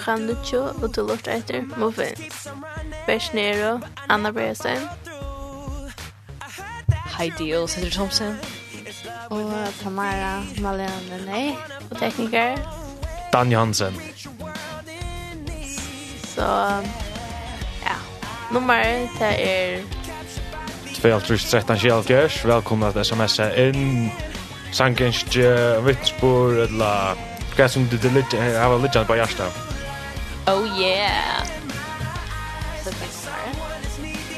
klokkan nuttjo og du lort etter Muffins. Bers Nero, Anna Bresen. Heidi og Sandra Thompson. Og Tamara Malene Lenei. Og tekniker. Dan Johansen. Så, ja. Nummer det er... 2.13.7. velkomna til sms'a inn. Sangenskje, Vitsbor, eller... Hva som du har litt på hjertet. Oh yeah. Så det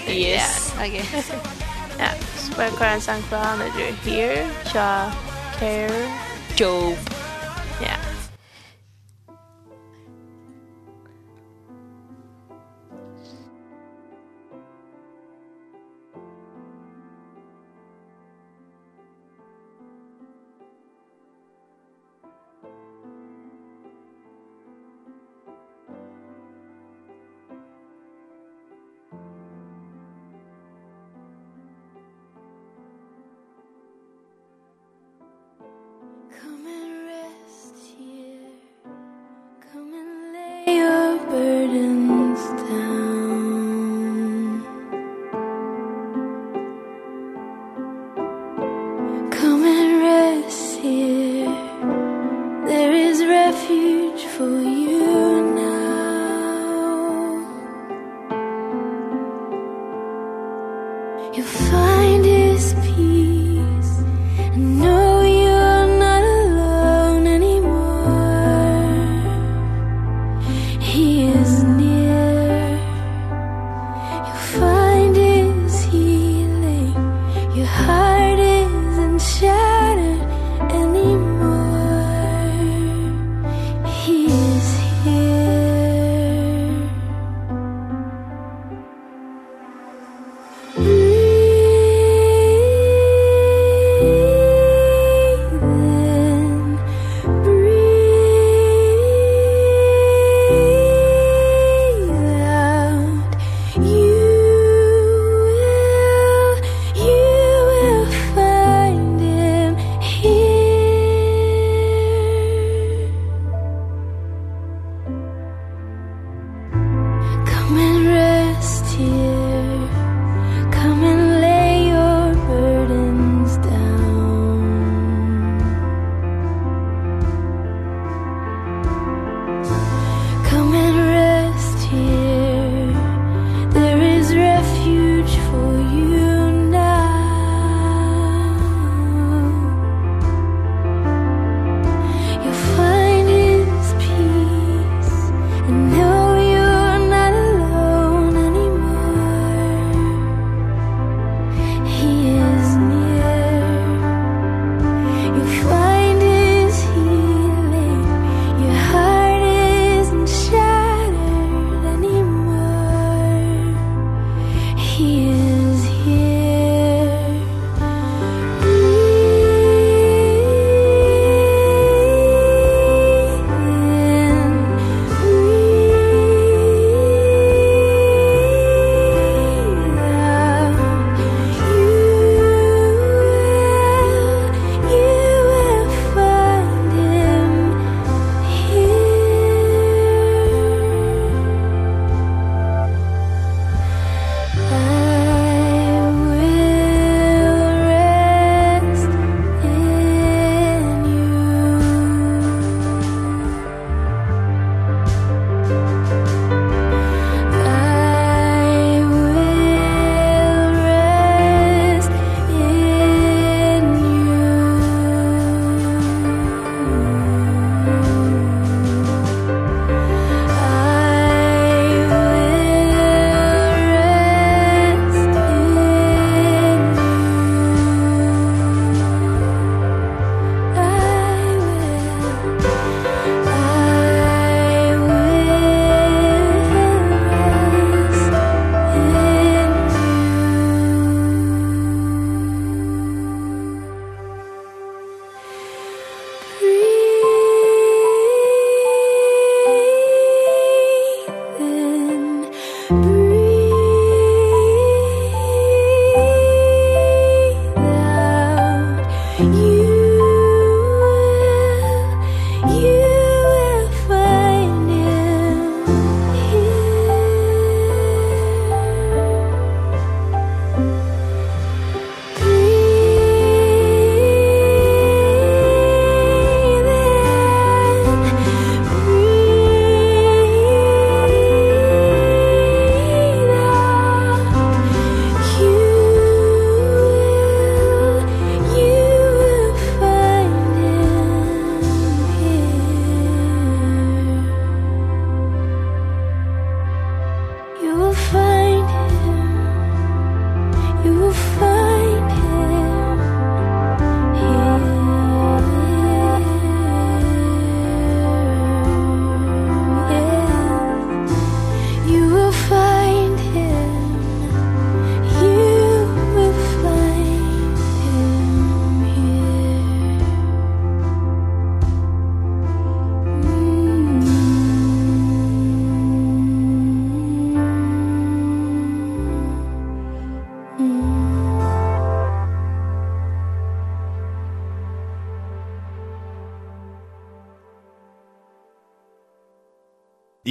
Yes. Yeah. Okay. ja, så bare kvar en sang fra han, er du here, tja, care, Joe. Ja. Yeah.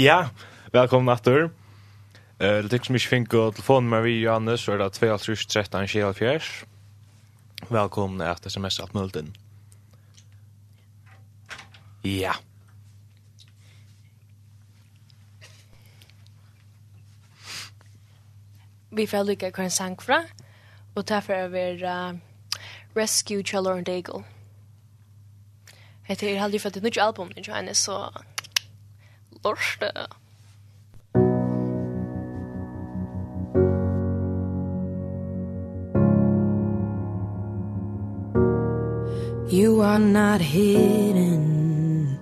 Ja, velkommen atter. Eh, det som ikke finner å telefonen med vi, Johannes, så er det 2.13.24. Velkommen at sms alt mulig inn. Ja. Vi får lykke hva en sang fra, og derfor er vi uh, Rescue Chalor and Daigle. Jeg tror jeg har aldri fått et nytt album, ikke henne, så lorste. You are not hidden.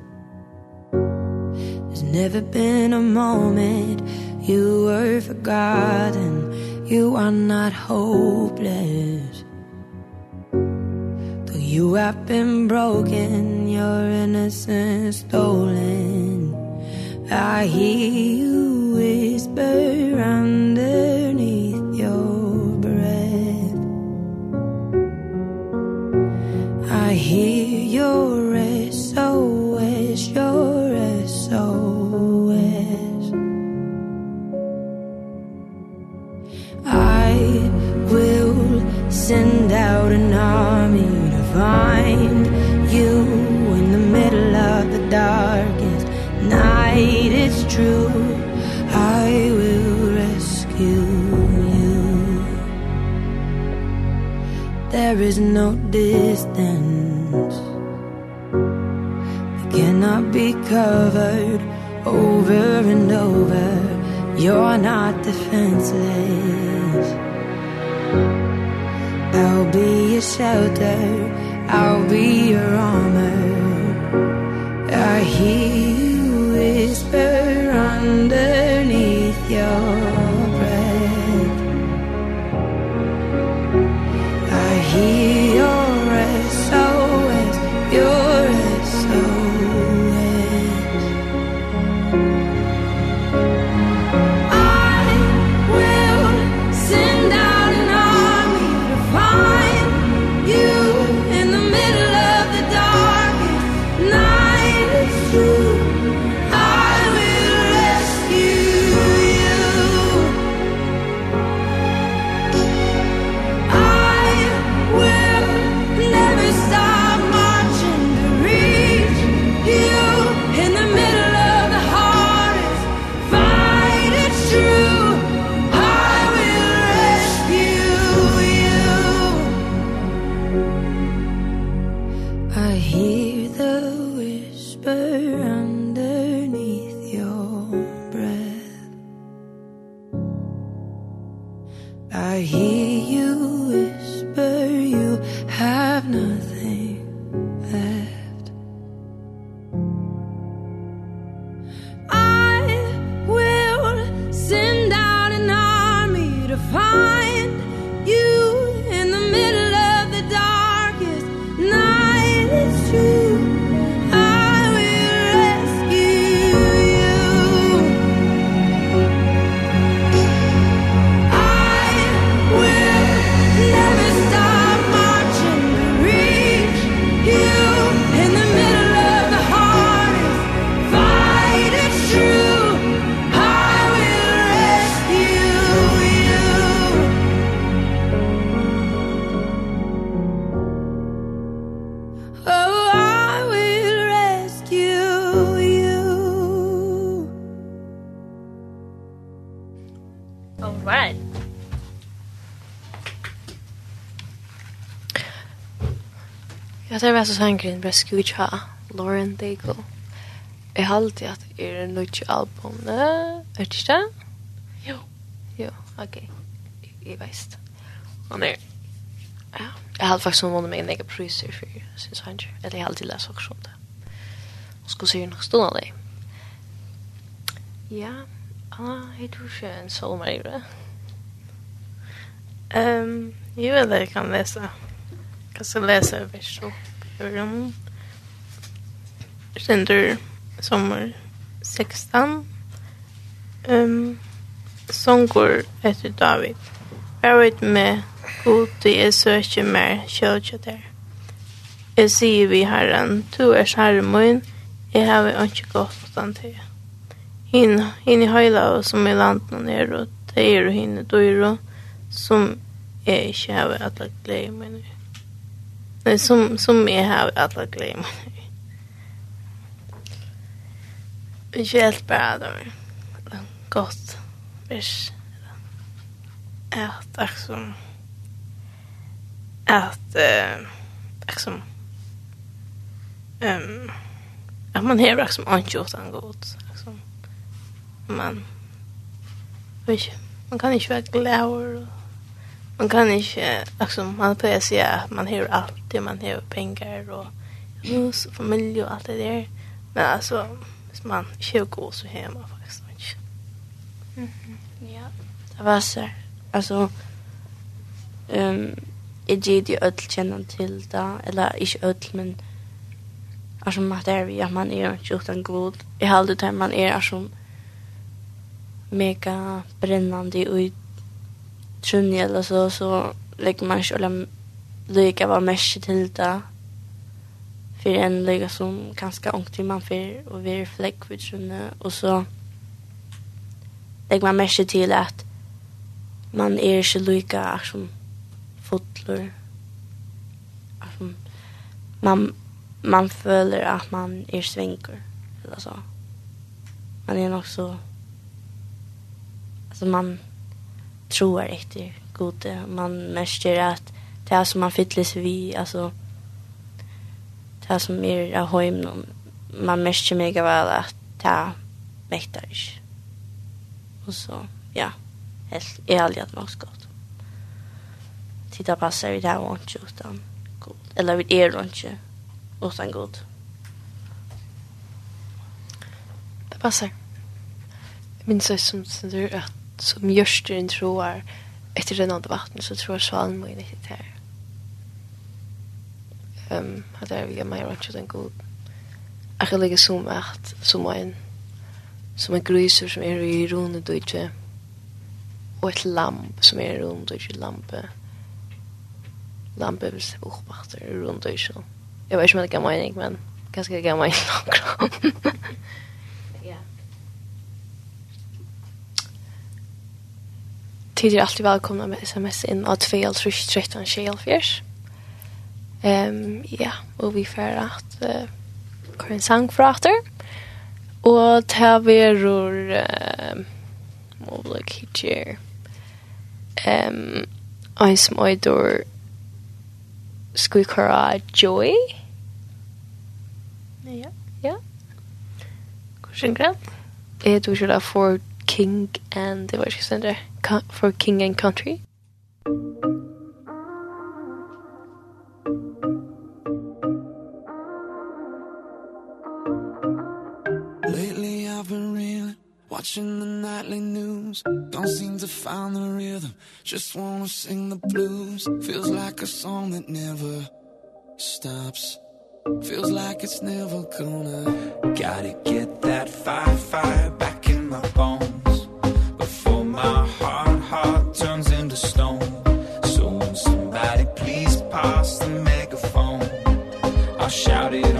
There's never been a moment You were forgotten. You are not hopeless. Though you have been broken Your innocence stolen. I hear you whisper underneath your breath. I hear your SOS, your SOS I will send is no distance. That cannot be covered over and over. You're not defenseless. I'll be your shelter. I'll be your armor. I hear you whisper underneath your far Jag ser vad så sangrin bara skucha Lauren Daigle. Jag har alltid att er en nytt album. Är det det? Jo. Jo, okej. Jag vet. Han nej. Ja, jag har faktiskt någon med en egen priser för sin sanger. Eller jag har alltid läst också om det. Och ska se hur något stånd av dig. Ja, Anna, jag tror inte en solmärgare. Um, jo, eller jag kan läsa. Ja. Jag ska läsa en vers upp ur dem. Ständer sommar 16. Um, som går efter David. Jag vet med god till jag söker mer kjölkja der. Jeg sier vi herren, du er skjermøyen, jeg har ikke gått utan til. hin hin i höjla och som i landen ner och det er og hinn i døyre, som är ikke har alle glede nu Men som, som är har alla glömmer. Vi helt bra då. Gott. Visst. Att liksom... Att... Äh, liksom... Ehm att man har liksom inte gjort en god. Liksom. Man... Visst. Man kan inte vara glad och man kan inte, liksom, man på får säga att man har allt det, man har pengar och hus och familj och allt det där. Men alltså, hvis man inte god, så har man faktiskt inte. Mm -hmm. Ja. Det var så här, alltså, um, jag ger det öll kännan till det, eller inte öll, men alltså man är vi, att man är inte utan god. Jag har aldrig man är som mega brännande ut trunni eller så, så lägger man inte alla lika vad mest till det. För en lika som ganska ångt i man för och vi är fläck vid trunnig. Och så lägger man mest till att man är inte lika som fotlor. Som man, man føler att man är svänkor eller så. Man är nog så... Alltså man tror efter gode. Man märker att det här som man fylldes vi alltså det här som är av hojmen, man märker mega väl att det här mäktar inte. Och så, ja, helt, är aldrig att något gott. Titta passar vi det här och inte utan god. Eller vi är det inte utan god. Det passar. Min søster som sier at som gjørsteren tror etter rennende vatten, så tror svalen må inte i det her. Um, at det er vi er mer rønt den god. Jag Akkurat lägga som at som en som en gryser som är i rune dødje Och ett lamp som är i rune dødje lampe lampe vill se opp etter i rune dødje. Vet inte om det gav mening, men ganske gav mening akkurat. tid er alltid velkomna med sms inn av 2.13.24. Um, ja, og vi får at uh, Karin sang fra atter. Og ta verur uh, Moblik hitjer um, Ein som oidur Skukara Joy Ja, ja. Kursen grad Jeg tror ikke det er for King and det var ikke sånn der for King and Country. Lately I've been reeling Watching the nightly news. Don't seem to find the rhythm Just wanna sing the blues. Feels like a song that never stops. Feels like it's never gonna Gotta get that fire, fire back in my bones. shouted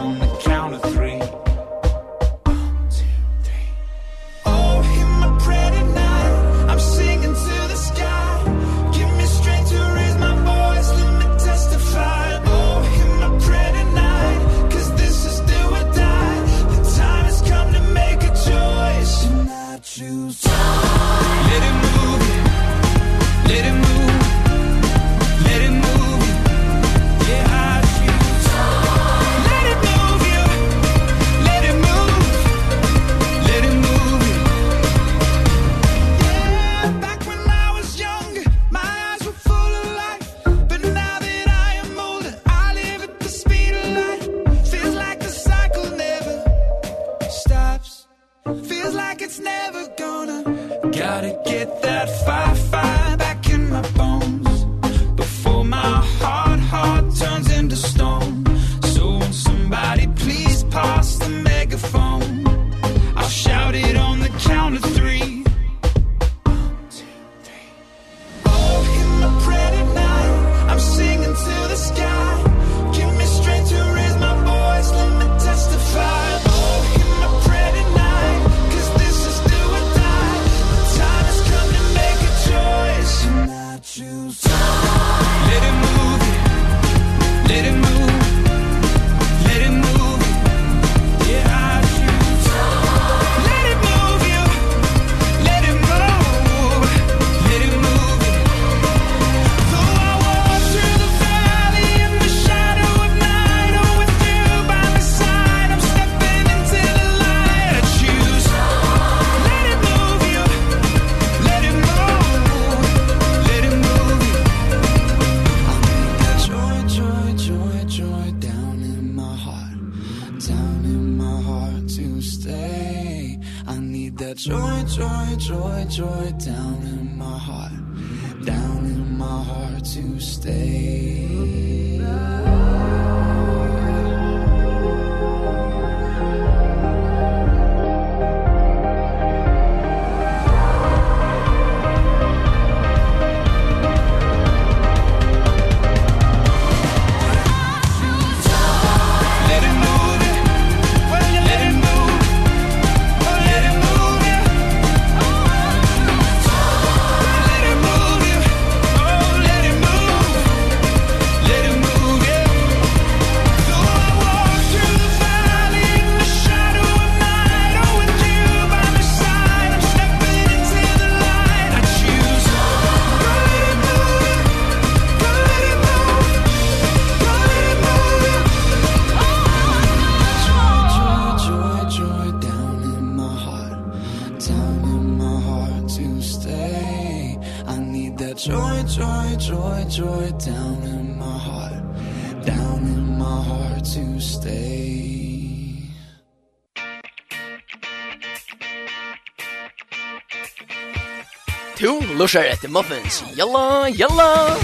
lushar etter muffins. Jalla, jalla!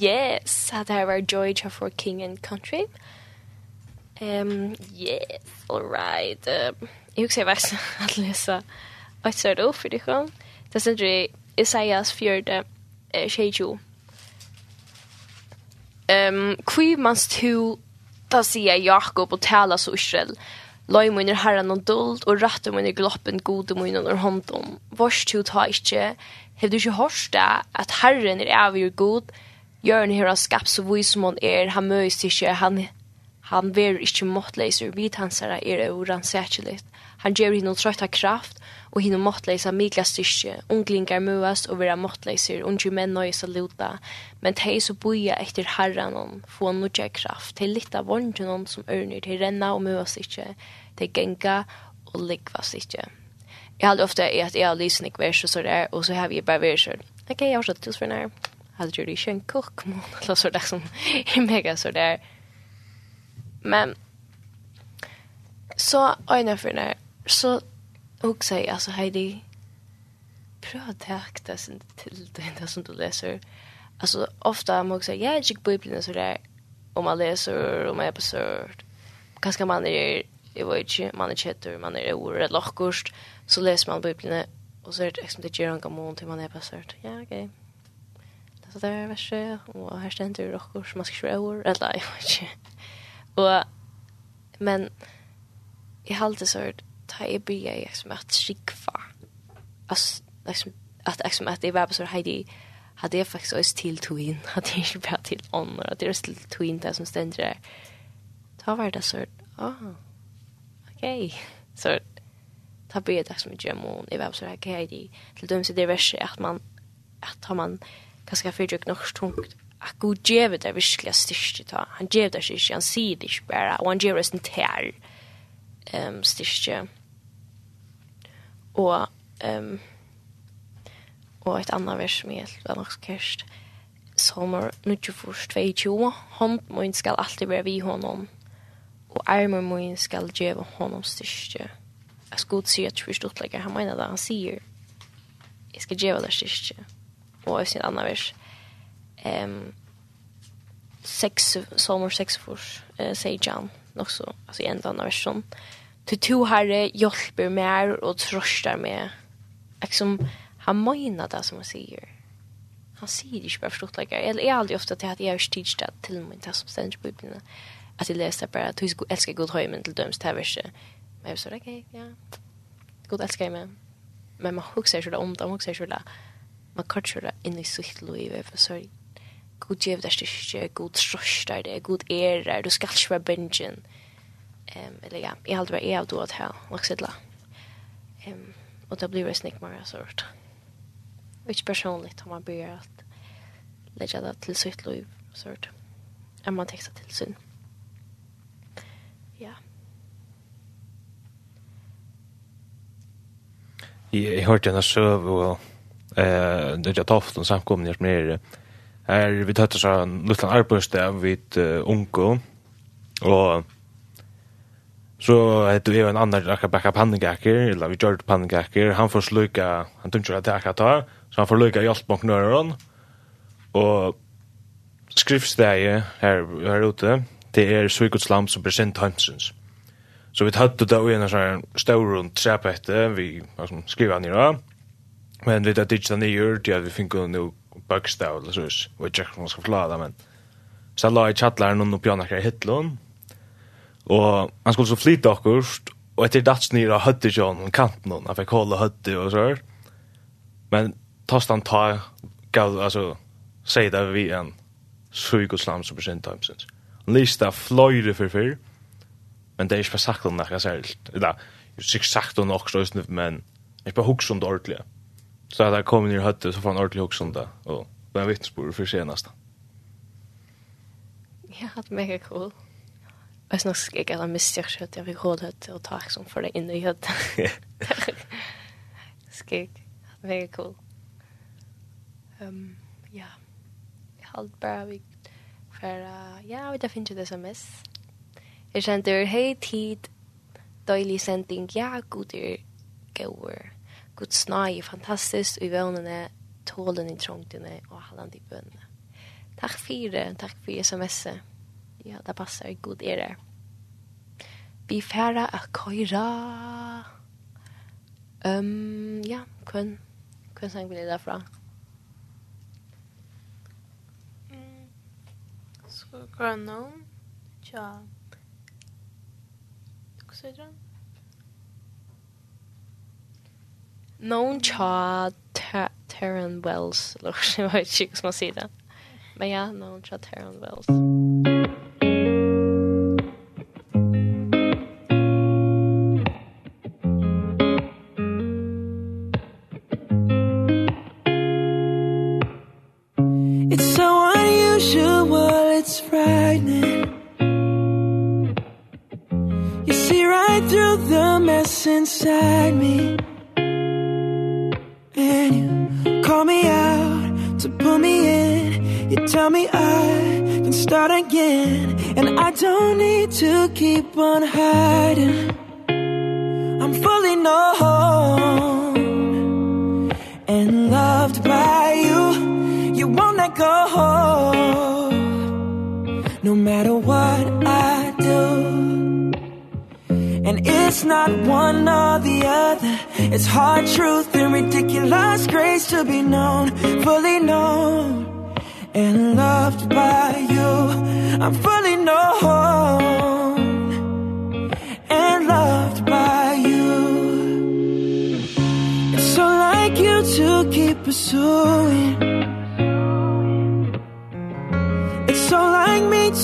Yes, at her var Joy for King and Country. Um, yes, all right. Uh, jeg husker jeg var at lese et sørt ord for det kom. Det sender jeg Isaias 4. 22 Ehm kui mans tu ta sia Jakob og tala så Israel. Loj mun er herran og og rattum mun er gloppen gode mun under håndom. Vars tu ta ikkje, hev du ikkje horsta, at herren er avgjur god, Jørn her skaps skapt så som han er, han møys ikkje, han, han ver ikkje måttleiser, vit hans er er uransäkeligt. Han ger hinn trøtta kraft, og hinn måttleisa mikla styrke, unglingar møas og vera måttleiser, unge menn nøye saluta, men tei så boia etter herranon, få nudja kraft, til litt av vondjenon som ørner, til renna og møas ikkje, til genga og likvas ikke. Jeg hadde ofte i at jeg har lysen ikke vers og så der, og så har vi bare vers sånn, ok, jeg har slått hos for nær, hadde du ikke en kokk, må eller så der som er mega så der. Men, så øyne for nær, så Och säg alltså Heidi prata akta sin till det som du läser. Alltså ofta man också jag gick bibeln så där om man läser om man är på sörd. Kanske man är i vet man är chatter man är ord lockost så läser man bibeln och så är det liksom det gör en gammal till man är på. Ja okej. Det Det där är värre och här ständer lockost man ska ju ord eller jag vet. Och men i halta sörd ta i bya börjar liksom att skikva. Alltså liksom att liksom att det var så Heidi hade jag faktiskt oss till twin hade jag inte bara till andra att det är till twin där som ständer där. Ta var det så ah. Okej. Så ta bya det som gemon i var så här Heidi till dem så det är att man att har man ganska fördjukt något tungt att god geve det verkliga styrke ta. Han geve det styrke, han sier det ikke bare, og han geve det sin tær um, styrke och ehm um, og ett annat vers som er väl nok kerst sommer nu ju först två hand mun skall alltid vara vi honom og armar mun skal ge honom styrke jag skulle se at först åt lägga han menar det han sier säger jag ska ge dig og och ett annat vers. Ehm um, sex sommer sex förs eh, säger Jan också altså i en annan version Till to herre hjälper mig och tröstar mig. Liksom, han mener det som han sier. Han sier ikke bare forstått läkare. Jeg er aldri ofte til at jeg har styrt det til min det som ständigt på bibelen. At jeg leser bare at jag elsker god höjmen til döms till verset. Men jeg sa, ok, ja. God elsker jeg meg. Men man husker ikke det om det, man husker ikke det. Man kan ikke det inn i sitt liv, for sorg. God gjev deg styrke, god trøster det, god ære, du ska inte vara bingen. Ehm eller ja, jag hade varit jag då att här och sitta. Ehm och det blir ju snick mer sort. Which personligt to man börjat att lägga det till sitt liv sort. Är man textat till sin. Ja. Jag hörde en söv och eh det jag tog samkomna mer Her vi tatt så en liten Arbeidsdag vid uh, Unko, og Så hade vi en annan raka backa pannkaker, eller vi gjorde pannkaker. Han får sluka, han tunkar att det ta, så han får sluka hjälpbanknören. Och skriftstäje här här ute, det är Suikotslam som present Hansens. Så vi hade det då i en sån här stor rund träpette, vi alltså skriva ner då. Men vi hade ditchat ner det vi fick nu bugstav eller så. Vi checkar vad ska flada men. Så la i chatlaren och på några hittlån Og han skulle så flytta akkurst, og etter dats nira høtti sjån, kanten hon, han fikk holde høtti og så. Men tost han ta, gav, altså, seg det vi en sjuk og slam som beskynt time sinds. Han lyste fløyre for fyr, men det er ikke bare sagt om nekka særligt. Det er sikkert sagt om nok, men jeg bare hugsa om det ordentlig. Så da jeg kom inn i høtti, så får han ordentlig hugsa om det, og det er en vittnesbord for senast. Ja, det er mega cool. Jeg snackar ikke jag alla missar ikke at jeg vill hålla det och ta som for det inne i hött. Skik. Very cool. Um, ja. Jeg har alt bare vi for uh, ja, vi tar finns det som SMS. Jeg känner hei tid døylig sending. Ja, god er goer. God snaj är fantastiskt i vøvnene, tålen i trångtene og halland i bönne. Takk for det. Tack för sms'et ja, det passar god er det. Vi færa a køyra. Um, ja, kun, kun sang vi det derfra? Mm. Så nå? Tja. Hva sier du? Noen tja Taron Wells, eller jag vet ikke hva man sier det. Men ja, noen tja Taron Wells. Musik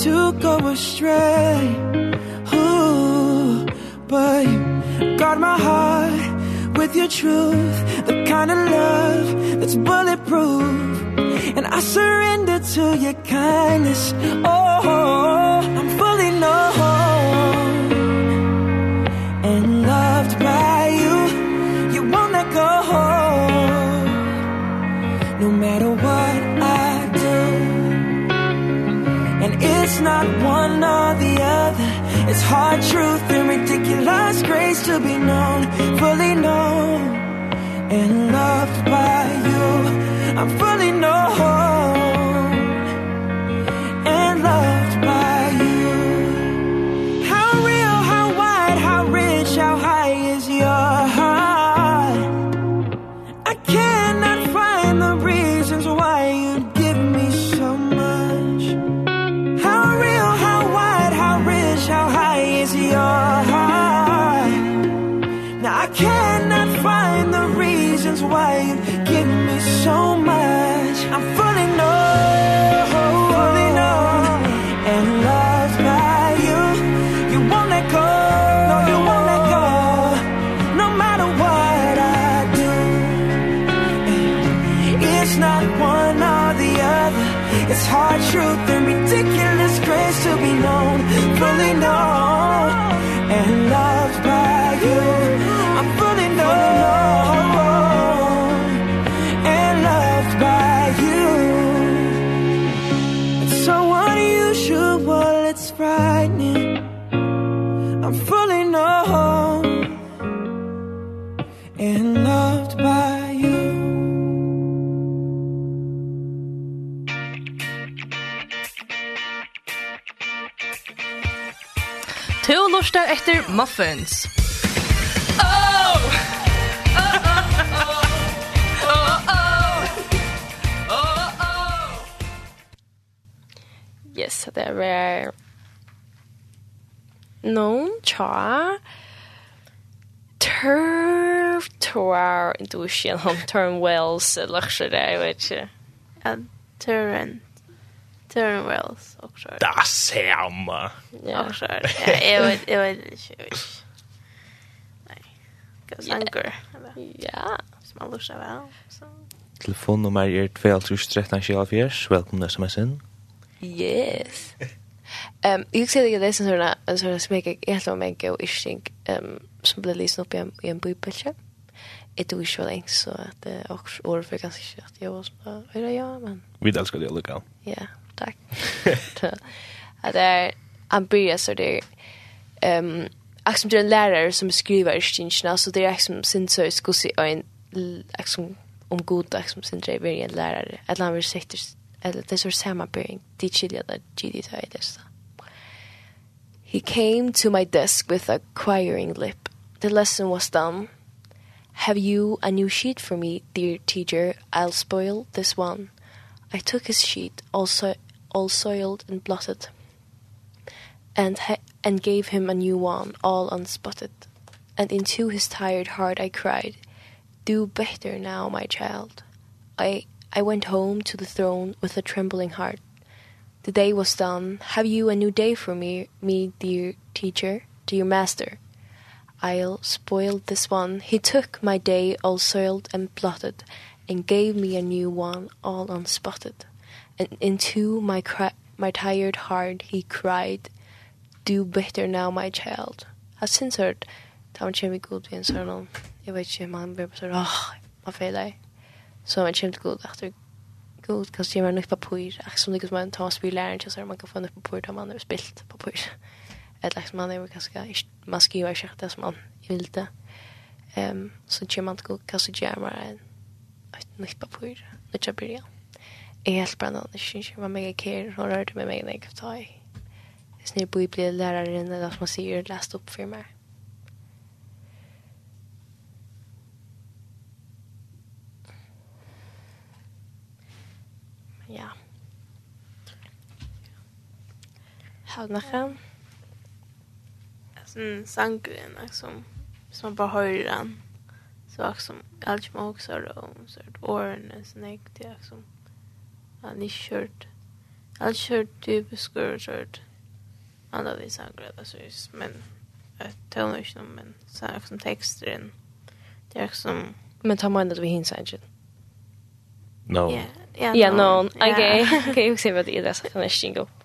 to go astray. Ooh, but you guard my heart with your truth The kind of love that's bulletproof. And I surrender to your kindness. Oh, oh, oh not one or the other. It's hard truth and ridiculous grace to be known fully known and loved by you. I'm fully known and loved by to lustar etter muffins. Yes, det var noen tja turf tour intuition on turn wells luxury, jeg vet ikke. Ja, turn Turn Wells och så. Där ser man. Ja, så. Jag vet jag vet inte. Nej. Cuz anger. Ja, som man lusar väl. Så Telefonnummer er 2.13.24. Velkommen sms inn. Yes. Ehm, um, jag ser det där som såna en sån smek jag helt om en go ishink ehm som blir lyssna upp i en i en bubbelche. är ju så länge så att det också år för ganska kött. Jag var så där. Ja, men. Vi älskar det lokal. Ja tack. att det är han börjar så det ehm det är en lärare som skriver i stinchen så det är Axel sin så ska se en Axel om god Axel sin driver en lärare att han vill sektor eller det så samma bring det chilla det GD så det så He came to my desk with a quiring lip. The lesson was done. Have you a new sheet for me, dear teacher? I'll spoil this one. I took his sheet, also all soiled and blotted, and, and gave him a new one, all unspotted. And into his tired heart I cried, Do better now, my child. I, I went home to the throne with a trembling heart. The day was done. Have you a new day for me, me dear teacher, dear master? I'll spoil this one. He took my day all soiled and blotted, and gave me a new one all unspotted and into my cry my tired heart he cried do better now my child. Har sinsert ta man kjemi god vi en sånn og jeg vet ikke man blir sånn åh man feiler så man kjemi god etter god kan kjemi nok papir ak som det man toss og spille læreren til så man kan få nok papir da man har spilt papir et lagt man er kanskje man skriver ikke det som man vil det um, så kjemi man god kan så kjemi man et nytt papir nytt Jeg helt bare jeg synes ikke hva mega kjær, hun rørte med meg når jeg ta i. Jeg snir på i blir læreren, eller som man sier, lest opp for meg. Ja. Har du noe? Sånn sangren, liksom, som man bare hører den. Så liksom, alt som man også har om, så er det årene, sånn, jeg, det er liksom, han är kört. Han har kjørt typisk og kjørt. Han har vist han grød, altså, men jeg tøller inte någon, men så här som texter in. Det är liksom... Men ta meg inn at vi hinser ikke. No. Ja, yeah, yeah no. no. okej, Okay. Okay, jag ser vad det är så kan jag skinga upp.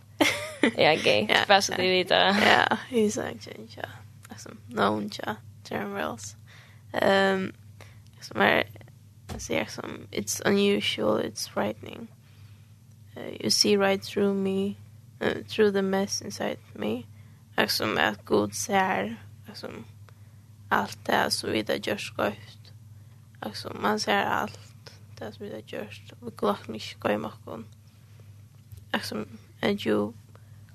Ja, gay. Fast det är lite... Ja, he's like ja. Alltså, no, ja. Term rules. Ehm, som är Jag ser som it's unusual, it's frightening. Uh, you see right through me, uh, through the mess inside me. Och som att god ser, och allt det som vi har gjort skövt. Och man ser allt det som vi har gjort. Vi glömmer mig skoj makon. Och and you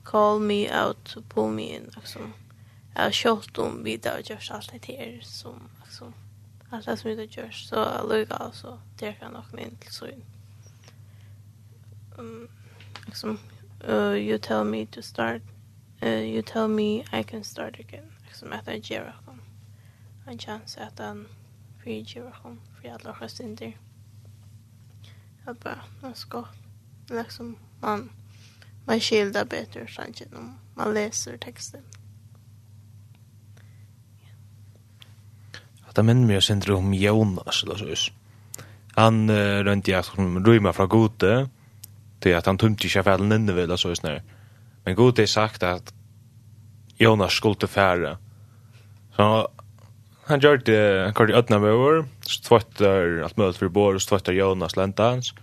call me out to pull me in. liksom jag har kört om vi har gjort allt det här som, liksom allt det som vi har gjort. Så lugga alltså det kan nog inte så inte um, liksom, uh, you tell me to start, uh, you tell me I can start again. Liksom, att jag ger honom en chans att han friger honom för alla röstinter. Att bara, man ska, liksom, man, man skildrar bättre kanske om man läser texten. Det minner mig å sindre om Jonas, eller så Han uh, rønte jeg som rymer fra gode, Det att han tömte sig väl inne vid och så just när. Men god har sagt att Jonas skulle färre. Så han gör det kort i ödna över. Så tvättar allt möjligt för bor och tvättar Jonas läntans.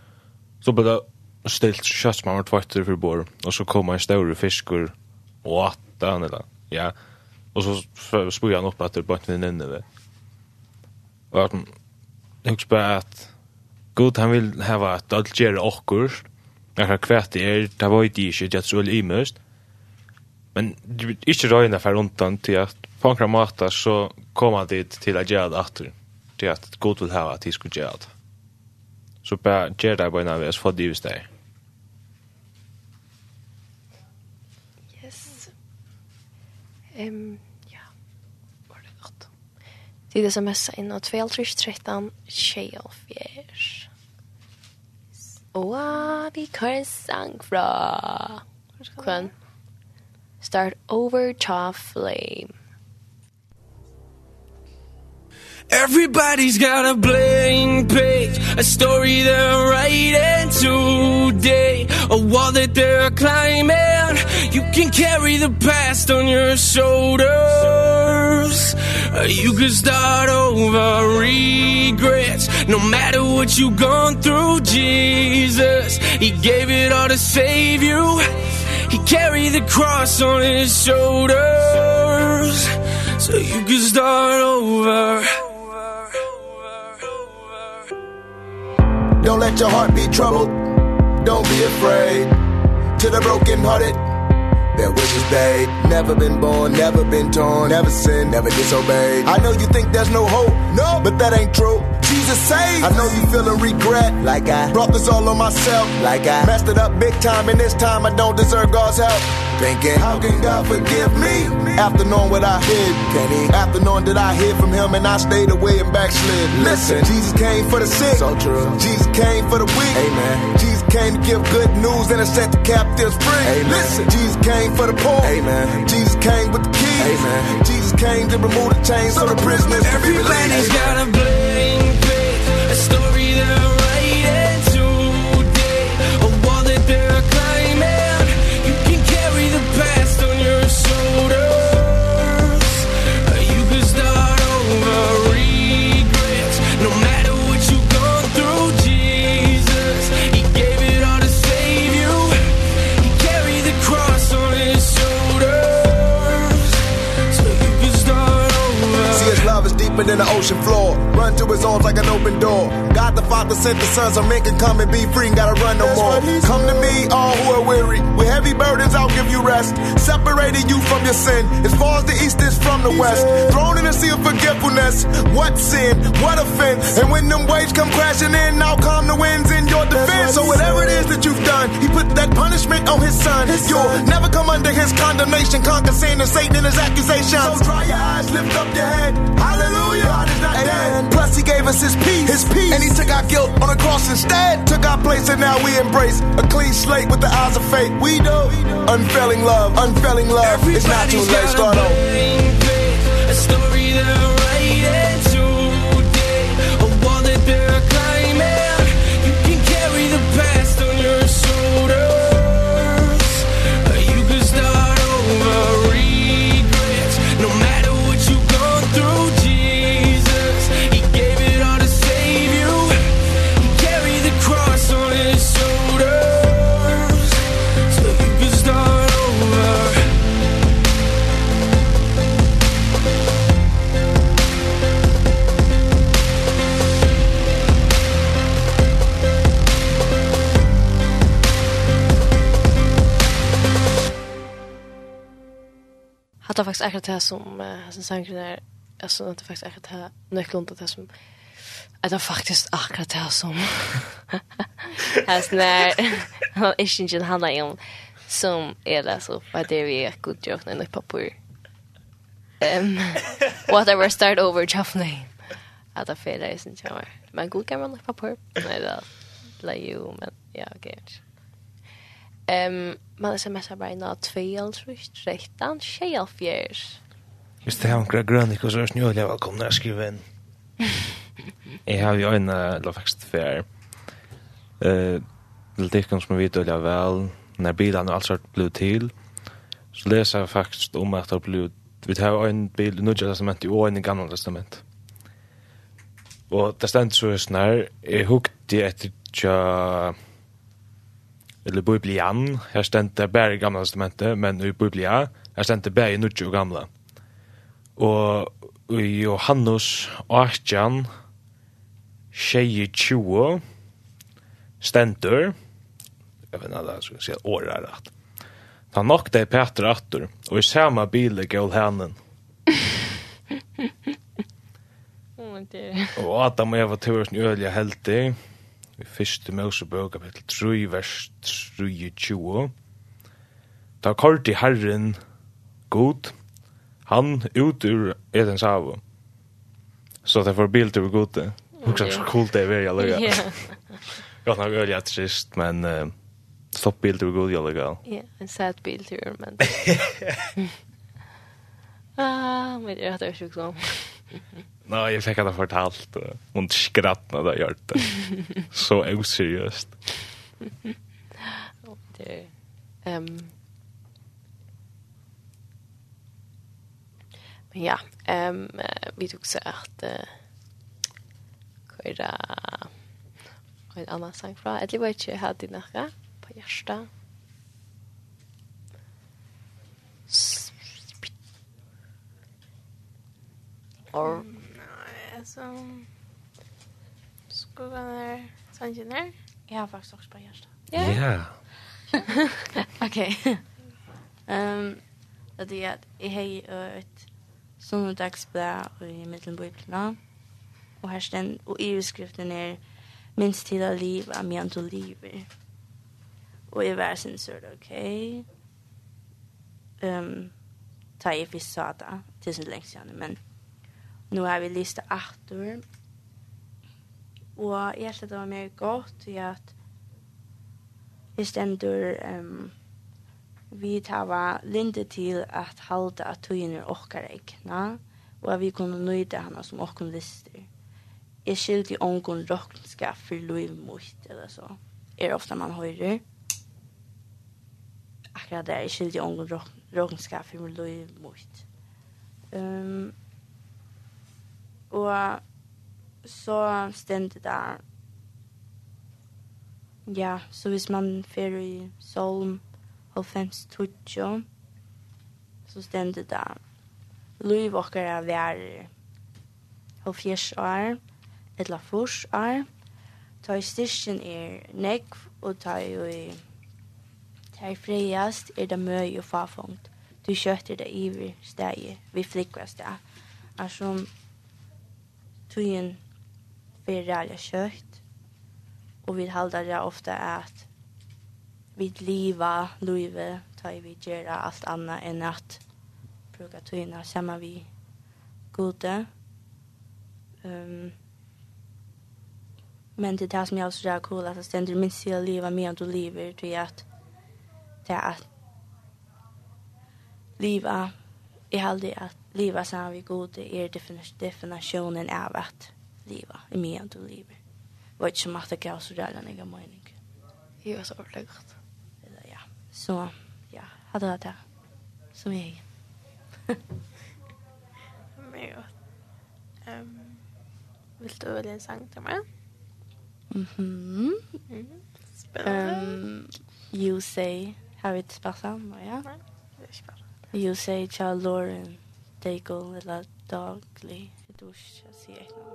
Så blir det stilt kött som han har tvättar för bor. Och så kommer en stor fiskor och åtta han eller. Ja. Och så spog han upp att det bara inte inne väl. Och jag husker bara att God han vill hava at alt gjer okkur akkurat kvært det er, det var ikke ikke, det er så imøst. Men du ikke røyna for undan til at på enkla måte så kom han dit til at gjøre det atter, til at god vil hava at de skulle gjøre det. Så bare gjør det på en av oss, for det det. Yes. Um, ja, var det godt. Tid er sms inn og 12.13, 24. Åh, vi kører en sang fra... Hvem? Start over, to flame. Everybody's got a blank page A story they're writing today. A wall that they're climbing You can carry the past on your shoulders. You can start over regrets No matter what you've gone through, Jesus He gave it all to save you. He carried the cross on his shoulders. So you can start over Don't let your heart be troubled. Don't be afraid. To the broken hearted Their wishes they Never been born, never been torn Never sinned, never disobeyed. I know you think there's no hope No, but that ain't true to say. I know you feeling regret. Like I brought this all on myself. Like I messed it up big time and this time I don't deserve God's help. Thinking how can God forgive me? after knowing what I did. Can he? After knowing that I hid from him and I stayed away and backslid. Listen. Jesus came for the sick. So true. Jesus came for the weak. Amen. Jesus came to give good news and to set the captives free. Amen. Listen Jesus came for the poor. Amen. Jesus came with the keys. Amen. Jesus came to remove the chains so the prisoners. Every released. Everybody's got a blue swimming in the ocean floor. Run to his arms like an open door. God the Father sent the Son so men can come and be free and gotta run no That's more. Come to me all who are weary. With heavy burdens I'll give you rest. Separating you from your sin. As far as the east is from the west. Thrown in a sea of forgetfulness. What sin, what offense? And when them waves come crashing in I'll calm the winds in your defense. So whatever it is that you've done He put that punishment on his son. You'll never come under his condemnation. Conquer sin and Satan and his accusations. So dry your eyes, lift up your head. Hallelujah. And he took our guilt on the cross instead. Took our place and now we embrace A clean slate with the eyes of faith We know unfailing love, unfailing love Everybody's It's not too late, start on faktiskt akkurat det som uh, sen sangen är alltså det är faktiskt akkurat det nyckeln till det som att det är faktiskt akkurat det som alltså när han är inte han är om som är det så vad det vi är god jobb när på på. Um whatever start over Jaffney att det är det inte men god kan man på. På nej det la ju men ja okej okay. Ehm man smsar bara nå innan 213 tjejafjärs. Just det här omkring grönik och så är snöliga välkomna att skriva in. Jag har ju en eller faktiskt för eh det kan som vi vet eller väl när bilen och allt sånt blev till så läser jag faktiskt om att det har blivit vi tar en bil i Nudja testament inte och en Gamla testament. Och det ständ så snär är hukt hukte ett ja eller Biblian, her stendte bare gamla testamentet, men i Biblia, her stendte bare i nutje og gamla. Og i Johannes 18, 22, stendur, jeg vet ikke, jeg skal si at året er rett. Han nokta i Peter Attur, og i samme bilen gav henen. og Adam og Eva Thorsen øyelig heldig, i fyrste Mosebøk, kapitel 3, vers 23. Da kort i Herren, god, han ut ur Edens hav. Så det får bild over god det. Och så coolt det är väl jag lägger. Jag har väl jag trist men uh, stopp bild över god jag lägger. Ja, en sad bild över men. Ah, men det är att jag sjukdom. Nei, jeg fikk det fortalt, og hun skratt når det gjør det. Så useriøst. det er... Um, men ja, um, vi tok så at uh, hva er det en annen sang fra? Jeg vet ikke, jeg det noe på hjertet. Or... Mm som skogar sanjener. Jag har faktiskt också på hjärsta. Ja. Okej. Ehm det är att jag har ett söndagsblad i mittenbibeln. Och här stend, och i skriften är minst till att leva men till livet. Och jag var sen så okej. Ehm ta i fisk sa det längst igen men nu har vi listet atter. Og jeg synes det var mer godt i at jeg stender um, vi tar linde til at halda at tøyene er okkar egna og at vi kunne nøyde henne som okkar lister. Jeg skyldig ongon råkenskap for liv mot eller så. Er ofta man høyrer. Akkurat det, jeg skyldig ongon råkenskap for liv mot. Um, Og så stemte det Ja, så hvis man fer i Solm og fems tutjo, så stemte det Lui vokker er vær og fjers år, etla fors år, ta i styrsten er nekv og ta i ta i freiast er det møy og fafungt. Du kjøtter det iver steg vi flikva steg. som tøyen fer ræla kjøtt, og vi halda det ofte at vi liva livet, ta vi gjera alt anna enn at bruka tøyna saman vi gode. Um, men det er det som jeg også er cool, at det stender minst til å leve mer enn du lever, til at det er at liva, jeg heldig at liva sammen vi gode er definitionen av at liva, i mye du lever. Det var ikke som at det gav så der enn mening. Det var så ordentlig godt. Ja, så ja, hadde det det som jeg. Mer godt. Um, vil du velge en sang til meg? Mhm. Mm. Spennende. Um, you say, har vi et spørsmål, ja? Nei, det er ikke bare. You say, Charles Lauren daglig eller daglig. Jeg tror ikke jeg sier et navn.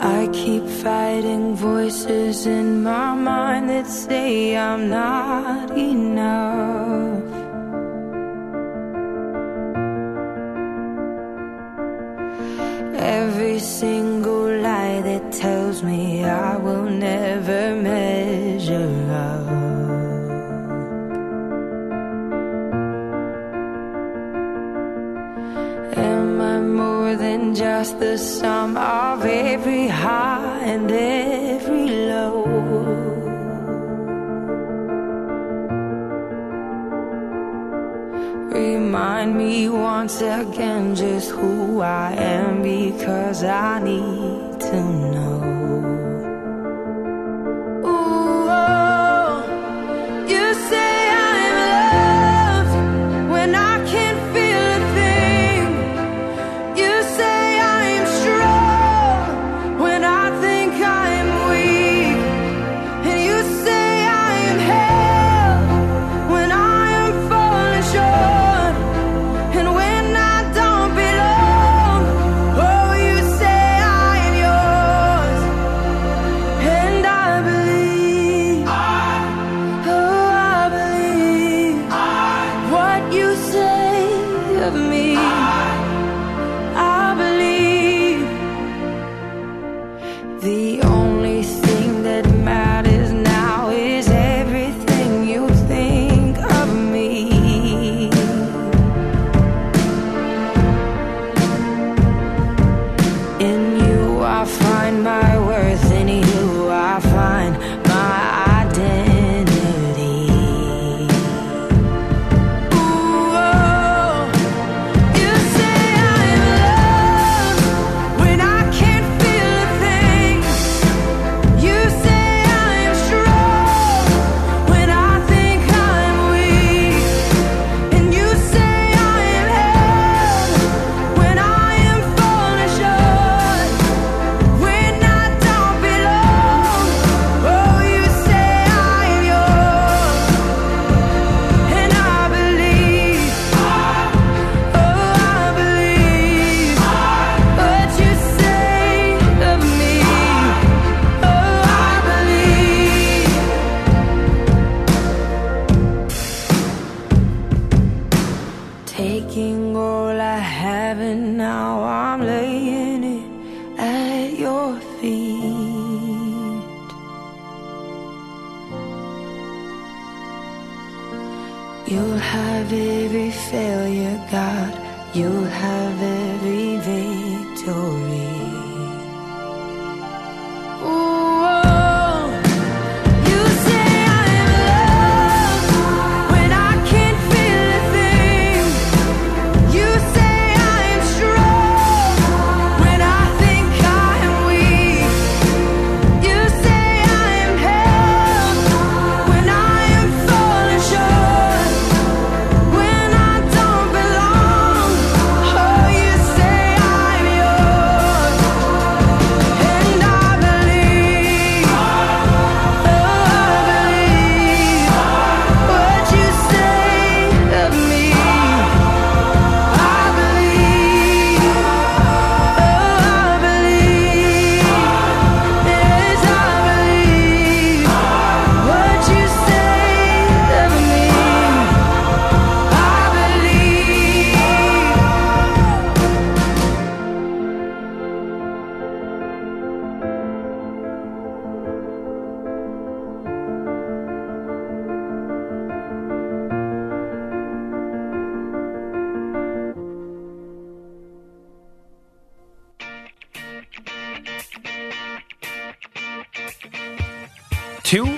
I keep fighting voices in my mind that say I'm not enough every single lie that tells me I will never measure up. Am I more than just the sum of every high once again just who I am because I need to know.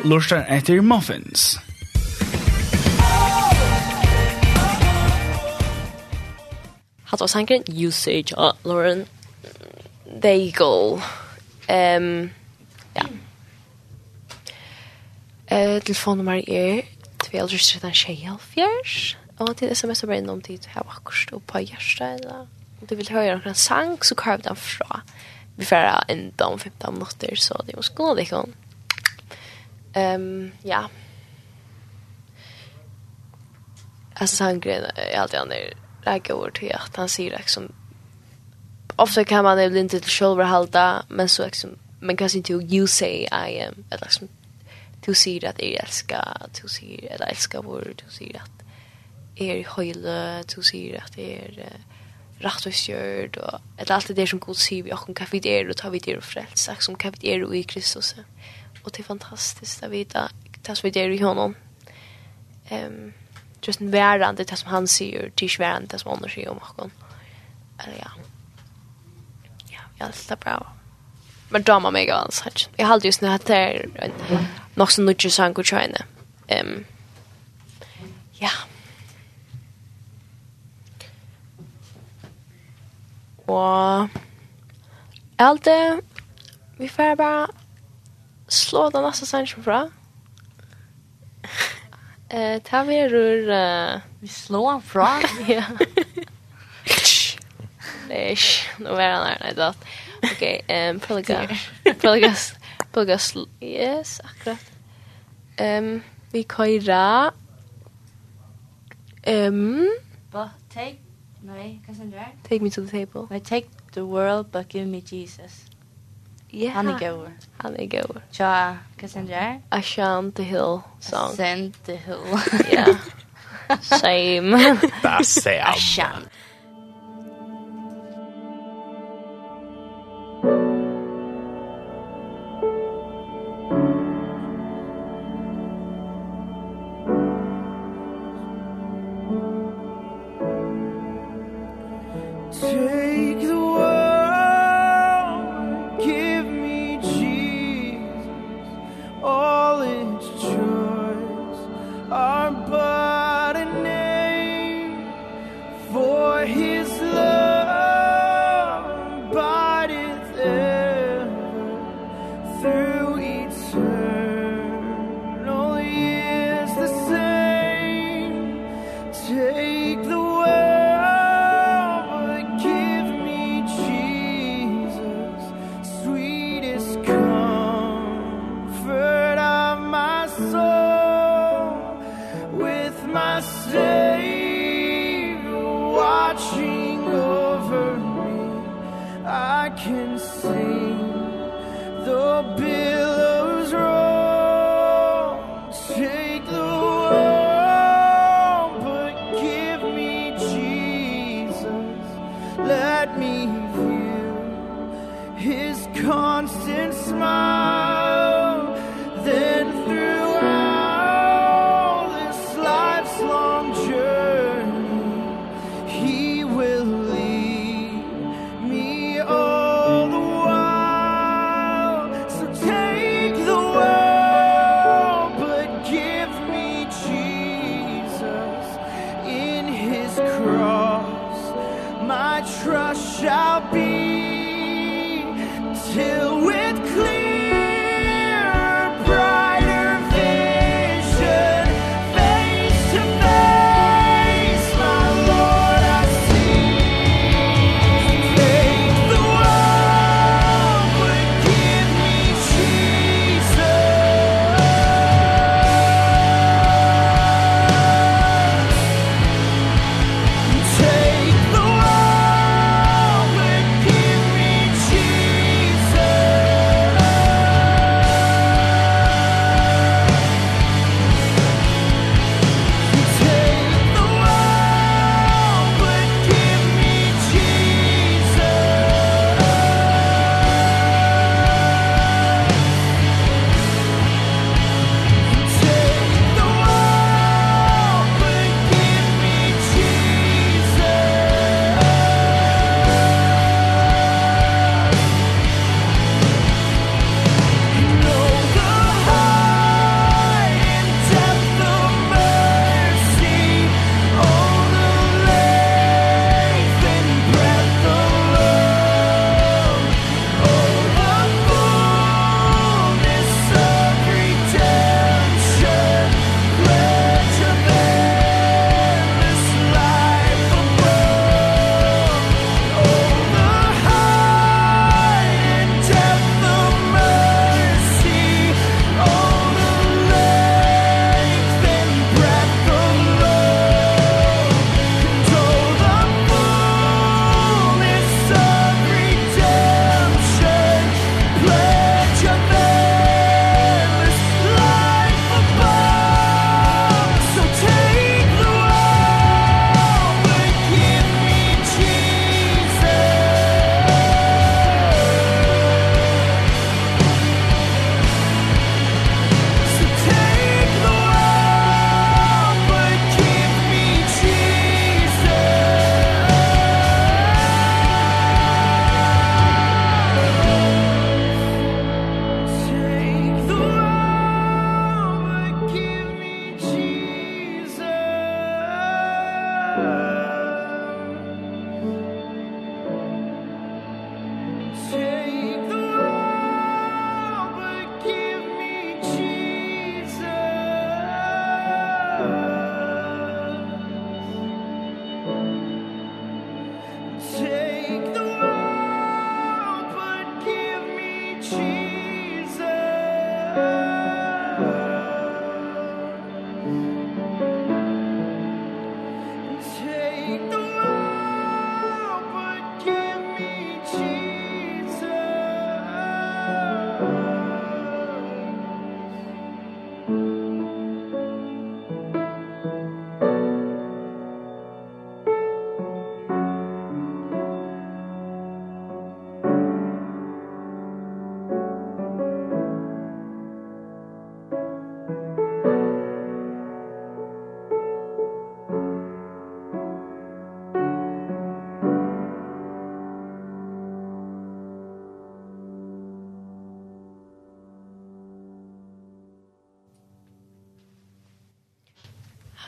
lustar etter muffins. Hatt var sangren Usage av Lauren Daigle. Um, ja. Uh, telefonnummer er 2.13.24 og til sms er bare innom tid her akkurat og på hjertet eller om du vil høre noen sang så kan vi den fra vi får enda om 15 minutter så det er jo skolen Ehm ja. Alltså sangren är alltid han är lägga ord till att han säger liksom ofta kan man väl inte till shoulder halta men så liksom men kanske inte you say I am eller liksom du säger att jag älskar du säger att jag älskar vår du säger att er høyle, du sier at det er uh, rett og skjørt, og at alt det där som god sier vi og hva vi er, og och tar vi det og frelst, som kan vi er är i Kristus. Mm. Och det är fantastiskt att veta det som vi gör i honom. Um, just en värande, det som han säger, det är värande, det som andra säger om honom. Eller ja. Ja, jag är lite bra. Men då man mig av hans. Jag hade just nu att det är något som nudger sang och tjejne. Um, ja. Och... Allt det... Vi får bara slå den nästa sanchen fra. Eh, ta vi rör uh... vi slår han fra. ja. Nej, nu är han där då. Okej, ehm Pelagas. Pelagas. Pelagas. Yes, akkurat. Ehm vi köra ehm but take Nej, kanske inte Take me to the table. I take the world but give me Jesus. Yeah. Han är god. Han är god. Ja, Cassandra. I shan't the hill song. Send the hill. yeah. Same. That's it. I shan't.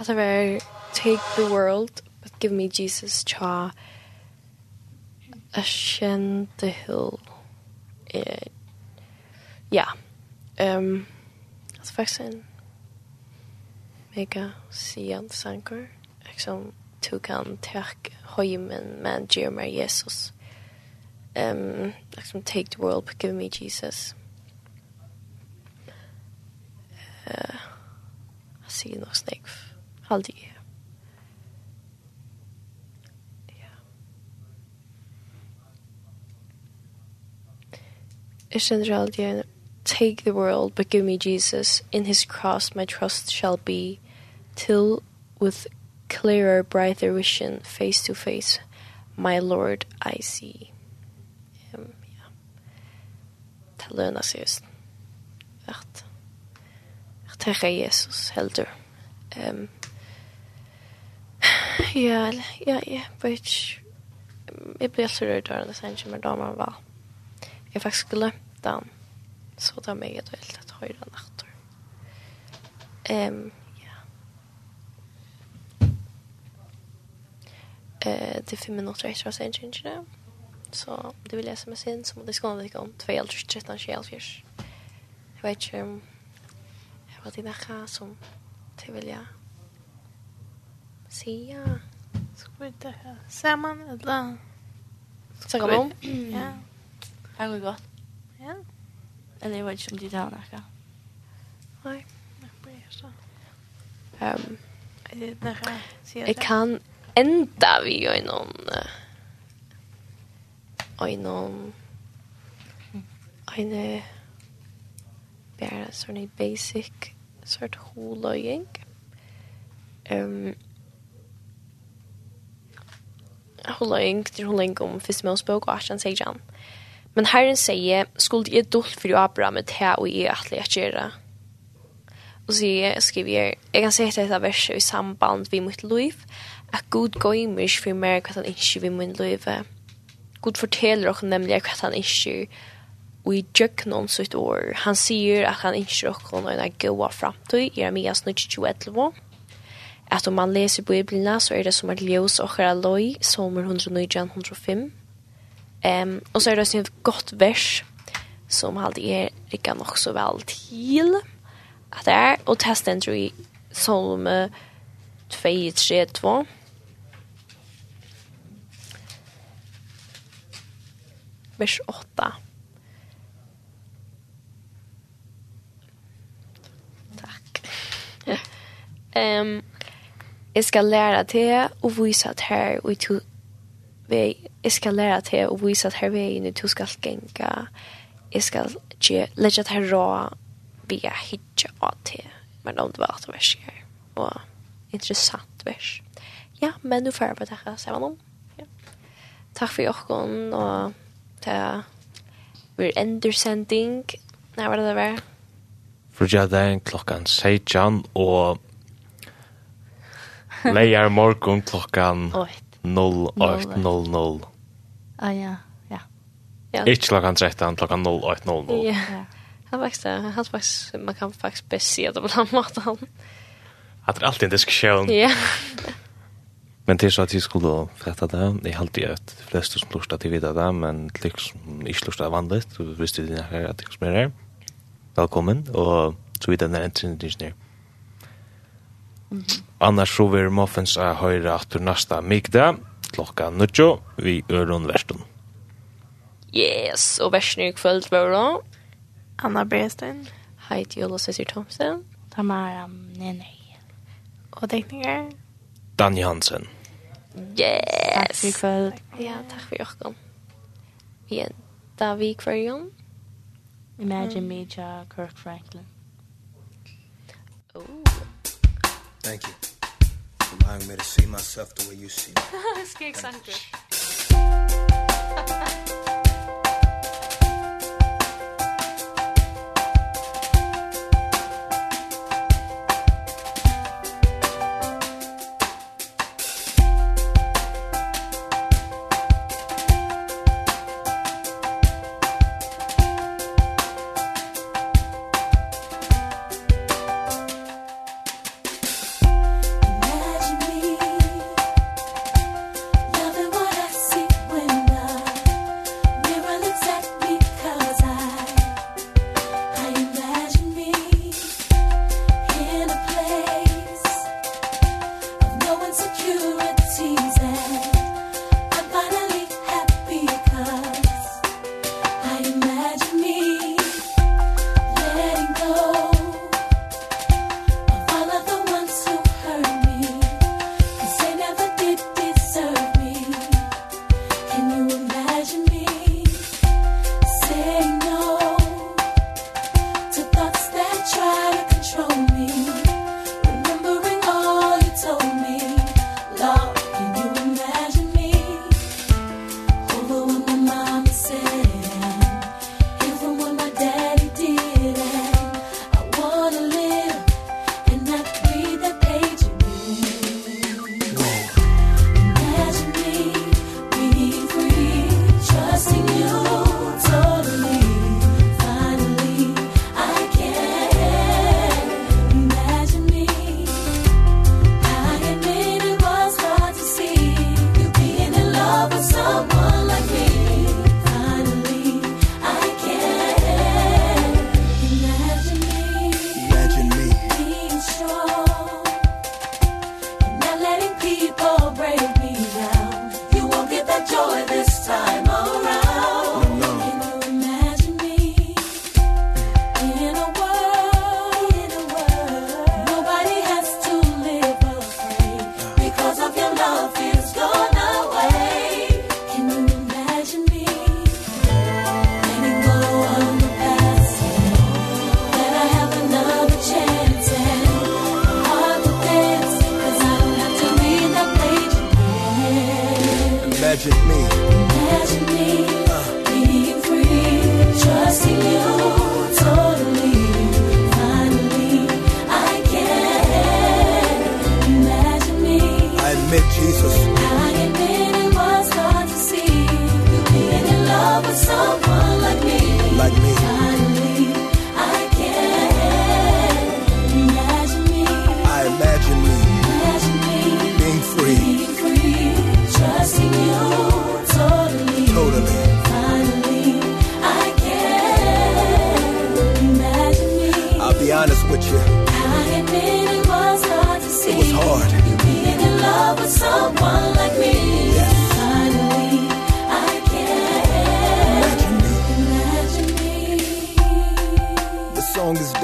Hatta var take the world but give me Jesus cha ashen the hill. Eh ja. Ehm alltså faktiskt en mega sian sankor. Liksom du kan tack hojmen men Jeremy Jesus. Ehm liksom take the world but give me Jesus. Eh uh, I see no snake halde jeg. Ja. Jeg kjenner halde jeg Take the world, but give me Jesus. In his cross my trust shall be, till with clearer, brighter vision, face to face, my Lord I see. Um, ja. Det lønner seg just. At, at jeg Jesus heldur. Um, Ja, ja, ja, but jag blir så rörd av sen som jag damer var. Jag faktiskt glömt den. Så det var mig ett väldigt att höra nattor. Ehm, ja. Eh, det är fem minuter efter att sen change nu. Så om du vill läsa mig sen så må det skåna dig om 12, 13, 12, 14. Jag vet inte om jag var dina som till vilja Sia. Ska vi inte samman eller? Ska vi om? Ja. Det går gott. Ja. Eller jeg vet ikke om de tar noe. Nei, jag blir så. Um, jeg kan enda vi gör någon och någon en bara sån basic sort holøying. Um, hålla ing till hålla ing om första Mosebok och Ashan säger han. Men Herren säger, skulle jag dolt för Abraham med här och jag att lära göra? Och så jag skriver, jag kan säga detta verset i samband vi mitt liv, att Gud går i mig för mer vad han inte vid min liv. Gud fortäller oss nämligen vad han inte Og i djøk noen sitt år. Han sier at han inte råkar någon goda framtid i Jeremias 9.21 at om man leser Bibelen, så er det som at ljøs og her Løy, sommer 109-105. Um, og så er det også et godt vers, som alltid er rikket nok så vel til, at det er, og testen tror jeg, salme 2-3-2. Vers 8. Takk. Ehm um, Jeg skal lære til å vise at her og to vei. Jeg skal lære til å vise at her veien og to skal genga. Jeg skal lære til rå vi er hitja av til. Men om det var alt vers her. Og interessant vers. Ja, men nu får jeg her, ser man om. Ja. Takk for jokken og til vi er endersending. Nei, hva er det der? For jeg er klokkan 16 og Leier morgon klockan 08.00. Ah, ja, ja. ja. Ikke klokkan 13, klokkan 08.00. Ja, ja. han faktiskt, han faktiskt, man kan faktisk bäst se det på den maten. At det er alltid en diskusjon. Ja. Men til så at jeg skulle frätta det. jeg halte alltid at de fleste som lustar til videre det, men de som inte lustar är vanligt. Så visste de her at jeg som er her. Velkommen, og så vidare när en trinidingenier. Mm -hmm. Annars så vil Muffins a høyre atur nasta migda klokka nødjo, vi øron verstun. Yes, og versen i kvöld var da. Anna Brestein. Heidi Olo Cesar Thompson. Tamara Nene. Og tekniker? Danny Hansen. Yes! Takk for i kvöld. Ja, takk for jokken. Vi er da vi. Imagine me, Kirk Franklin. Oh. Thank you allowing me to see myself the way you see me. Skrik sanker.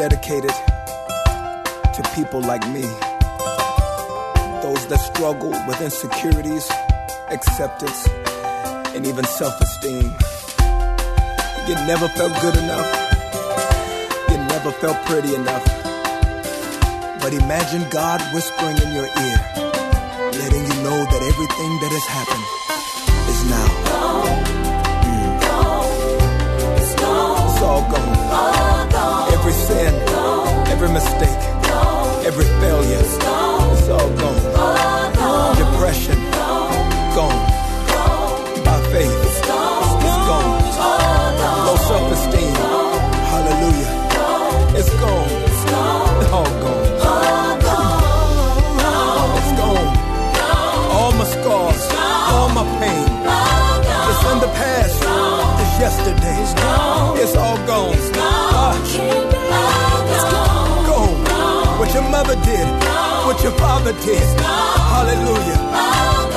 dedicated to people like me. Those that struggle with insecurities, acceptance, and even self-esteem. You never felt good enough. You never felt pretty enough. But imagine God whispering in your ear, letting you know that everything that has happened is now. Go. Mm. Go. It's gone. It's all gone sin, every mistake. your poverty. Hallelujah.